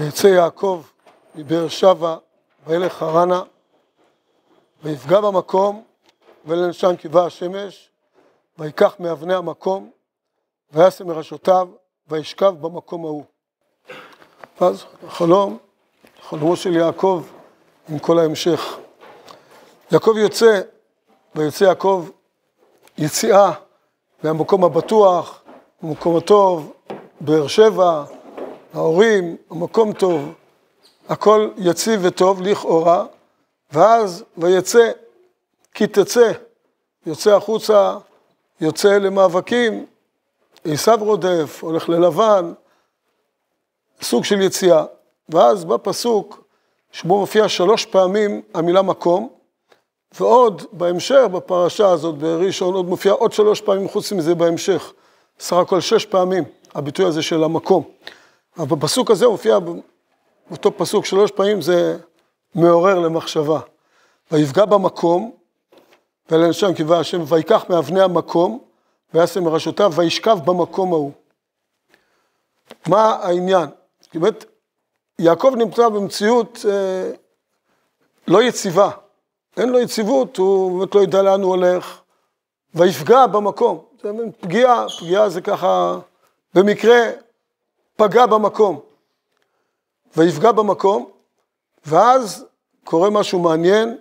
ויצא יעקב מבאר שבע וילך חרנה ויפגע במקום ולנשם קיבה השמש ויקח מאבני המקום ויעשה מראשותיו וישכב במקום ההוא. ואז החלום, חלומו של יעקב עם כל ההמשך. יעקב יוצא, ויוצא יעקב יציאה מהמקום הבטוח, המקום הטוב, באר שבע, ההורים, המקום טוב, הכל יציב וטוב לכאורה, ואז ויצא, כי תצא, יוצא החוצה, יוצא למאבקים, עשיו רודף, הולך ללבן, סוג של יציאה. ואז בפסוק, שבו מופיע שלוש פעמים המילה מקום, ועוד בהמשך, בפרשה הזאת, בראשון, עוד מופיע עוד שלוש פעמים חוץ מזה בהמשך. סך הכל שש פעמים, הביטוי הזה של המקום. אבל בפסוק הזה מופיע, באותו פסוק שלוש פעמים, זה מעורר למחשבה. ויפגע במקום, ולנשם קיווה השם, ויקח מאבני המקום, ויעשה מראשותיו, וישכב במקום ההוא. מה העניין? כי באמת, יעקב נמצא במציאות אה, לא יציבה. אין לו יציבות, הוא באמת לא יודע לאן הוא הולך, ויפגע במקום. זה פגיעה, פגיעה זה ככה, במקרה פגע במקום. ויפגע במקום, ואז קורה משהו מעניין,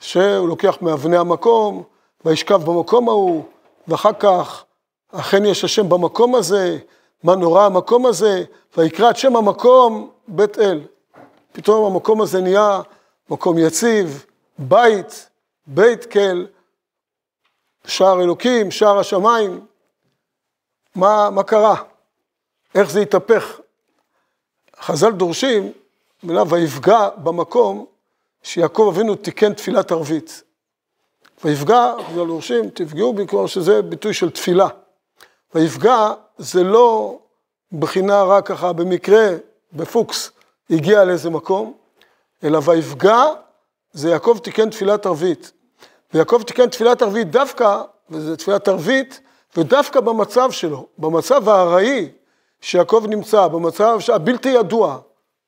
שהוא לוקח מאבני המקום, וישכב במקום ההוא, ואחר כך, אכן יש השם במקום הזה, מה נורא המקום הזה, ויקרא את שם המקום בית אל. פתאום המקום הזה נהיה מקום יציב, בית, בית כל, שער אלוקים, שער השמיים. מה, מה קרה? איך זה התהפך? חז"ל דורשים, מילה ויפגע במקום שיעקב אבינו תיקן תפילת ערבית. ויפגע, חז"ל דורשים, תפגעו כבר שזה ביטוי של תפילה. ויפגע זה לא בחינה רק ככה במקרה, בפוקס, הגיע לאיזה מקום, אלא ויפגע זה יעקב תיקן תפילת ערבית. ויעקב תיקן תפילת ערבית דווקא, וזו תפילת ערבית, ודווקא במצב שלו, במצב הארעי שיעקב נמצא, במצב הבלתי ידוע,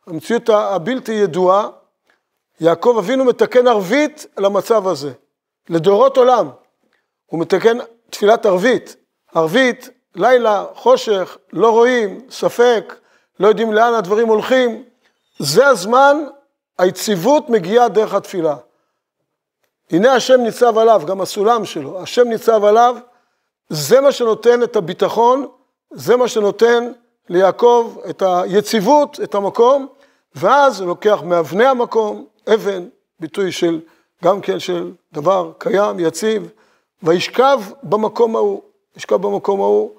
המציאות הבלתי ידועה, יעקב אבינו מתקן ערבית למצב הזה, לדורות עולם. הוא מתקן תפילת ערבית. ערבית, לילה, חושך, לא רואים, ספק, לא יודעים לאן הדברים הולכים. זה הזמן היציבות מגיעה דרך התפילה. הנה השם ניצב עליו, גם הסולם שלו, השם ניצב עליו, זה מה שנותן את הביטחון, זה מה שנותן ליעקב את היציבות, את המקום, ואז הוא לוקח מאבני המקום, אבן, ביטוי של, גם כן של דבר קיים, יציב, וישכב במקום ההוא, ישכב במקום ההוא,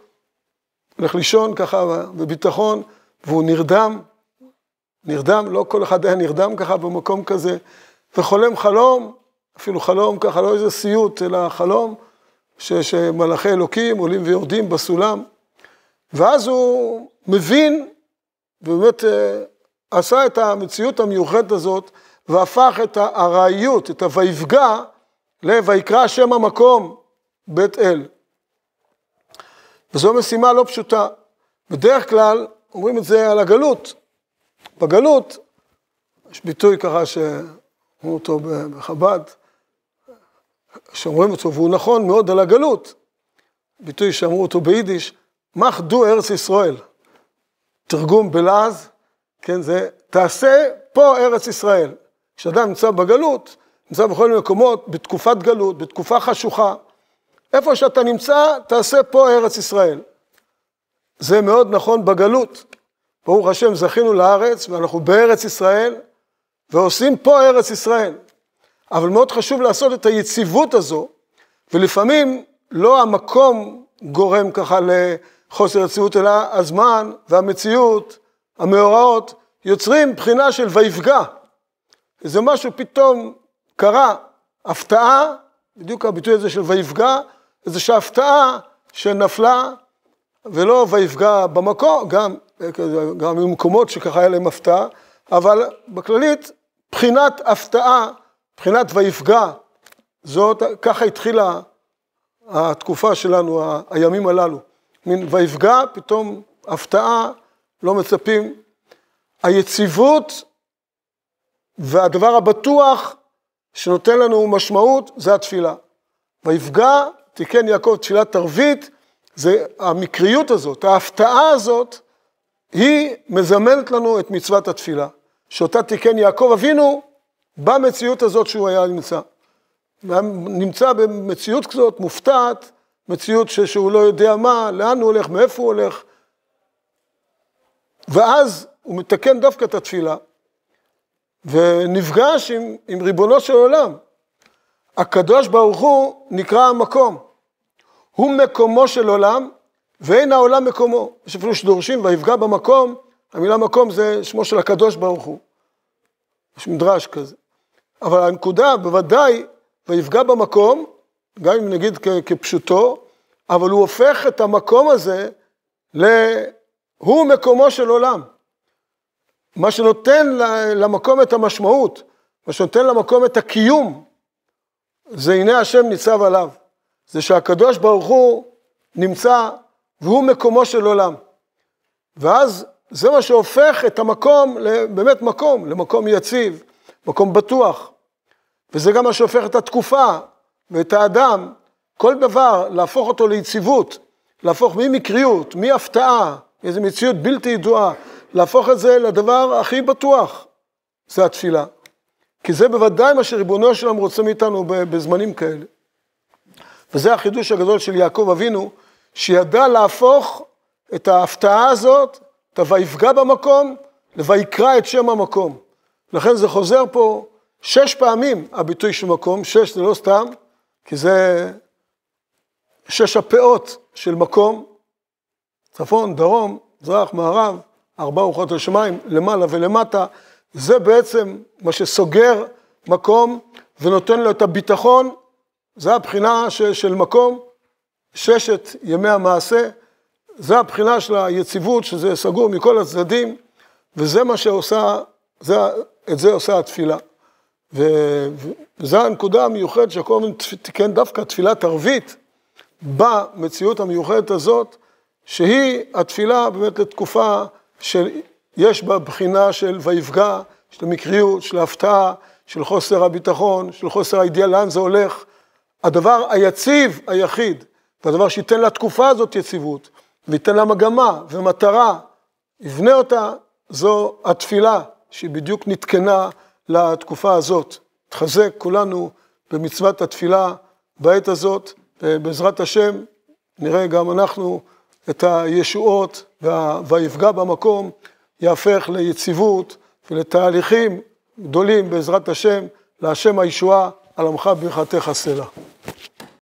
הולך לישון ככה בביטחון, והוא נרדם, נרדם, לא כל אחד היה נרדם ככה במקום כזה, וחולם חלום, אפילו חלום ככה, לא איזה סיוט, אלא חלום, ש, שמלאכי אלוקים עולים ויורדים בסולם, ואז הוא מבין, ובאמת אה, עשה את המציאות המיוחדת הזאת, והפך את הארעיות, את ה"ויפגע", ל"ויקרא שם המקום בית אל". וזו משימה לא פשוטה. בדרך כלל אומרים את זה על הגלות, בגלות, יש ביטוי ככה שאומרים אותו בחב"ד, שאומרים אותו, והוא נכון מאוד על הגלות, ביטוי שאמרו אותו ביידיש, מח דו ארץ ישראל. תרגום בלעז, כן, זה תעשה פה ארץ ישראל. כשאדם נמצא בגלות, נמצא בכל מיני מקומות, בתקופת גלות, בתקופה חשוכה, איפה שאתה נמצא, תעשה פה ארץ ישראל. זה מאוד נכון בגלות. ברוך השם, זכינו לארץ, ואנחנו בארץ ישראל, ועושים פה ארץ ישראל. אבל מאוד חשוב לעשות את היציבות הזו, ולפעמים לא המקום גורם ככה לחוסר יציבות, אלא הזמן והמציאות, המאורעות, יוצרים בחינה של ויפגע. איזה משהו פתאום קרה, הפתעה, בדיוק הביטוי הזה של ויפגע, איזושהי הפתעה שנפלה, ולא ויפגע במקום, גם גם במקומות שככה היה להם הפתעה, אבל בכללית, בחינת הפתעה, בחינת ויפגע, זאת, ככה התחילה התקופה שלנו, הימים הללו. מין ויפגע, פתאום הפתעה, לא מצפים. היציבות והדבר הבטוח שנותן לנו משמעות זה התפילה. ויפגע תיקן יעקב תפילת ערבית, זה המקריות הזאת, ההפתעה הזאת, היא מזמנת לנו את מצוות התפילה, שאותה תיקן יעקב אבינו במציאות הזאת שהוא היה נמצא. נמצא במציאות כזאת מופתעת, מציאות שהוא לא יודע מה, לאן הוא הולך, מאיפה הוא הולך. ואז הוא מתקן דווקא את התפילה, ונפגש עם, עם ריבונו של עולם. הקדוש ברוך הוא נקרא המקום. הוא מקומו של עולם, ואין העולם מקומו. יש אפילו שדורשים, ויפגע במקום, המילה מקום זה שמו של הקדוש ברוך הוא. יש מדרש כזה. אבל הנקודה, בוודאי, ויפגע במקום, גם אם נגיד כפשוטו, אבל הוא הופך את המקום הזה ל... הוא מקומו של עולם. מה שנותן למקום את המשמעות, מה שנותן למקום את הקיום, זה הנה השם ניצב עליו. זה שהקדוש ברוך הוא נמצא והוא מקומו של עולם. ואז זה מה שהופך את המקום לבאמת מקום, למקום יציב, מקום בטוח. וזה גם מה שהופך את התקופה ואת האדם, כל דבר, להפוך אותו ליציבות, להפוך ממקריות, מהפתעה, איזו מציאות בלתי ידועה, להפוך את זה לדבר הכי בטוח, זה התפילה. כי זה בוודאי מה שריבונו שלם רוצה מאיתנו בזמנים כאלה. וזה החידוש הגדול של יעקב אבינו, שידע להפוך את ההפתעה הזאת, את ה"ויפגע במקום", ל"ויקרא את שם המקום". לכן זה חוזר פה שש פעמים, הביטוי של מקום, שש זה לא סתם, כי זה שש הפאות של מקום, צפון, דרום, מזרח, מערב, ארבע רוחות השמיים, למעלה ולמטה, זה בעצם מה שסוגר מקום ונותן לו את הביטחון, זה הבחינה ש, של מקום, ששת ימי המעשה, זה הבחינה של היציבות, שזה סגור מכל הצדדים, וזה מה שעושה, זה, את זה עושה התפילה. וזו הנקודה המיוחדת שהכל תיקן דווקא תפילת ערבית, במציאות המיוחדת הזאת, שהיא התפילה באמת לתקופה שיש בה בחינה של ויפגע, של המקריות, של ההפתעה, של חוסר הביטחון, של חוסר הידיעה לאן זה הולך. הדבר היציב היחיד, והדבר שייתן לתקופה הזאת יציבות, וייתן לה מגמה ומטרה, יבנה אותה, זו התפילה, שהיא בדיוק נתקנה לתקופה הזאת. תחזק כולנו במצוות התפילה בעת הזאת, בעזרת השם, נראה גם אנחנו את הישועות, ויפגע במקום, יהפך ליציבות ולתהליכים גדולים בעזרת השם, להשם הישועה, על עמך ברכתך סלע.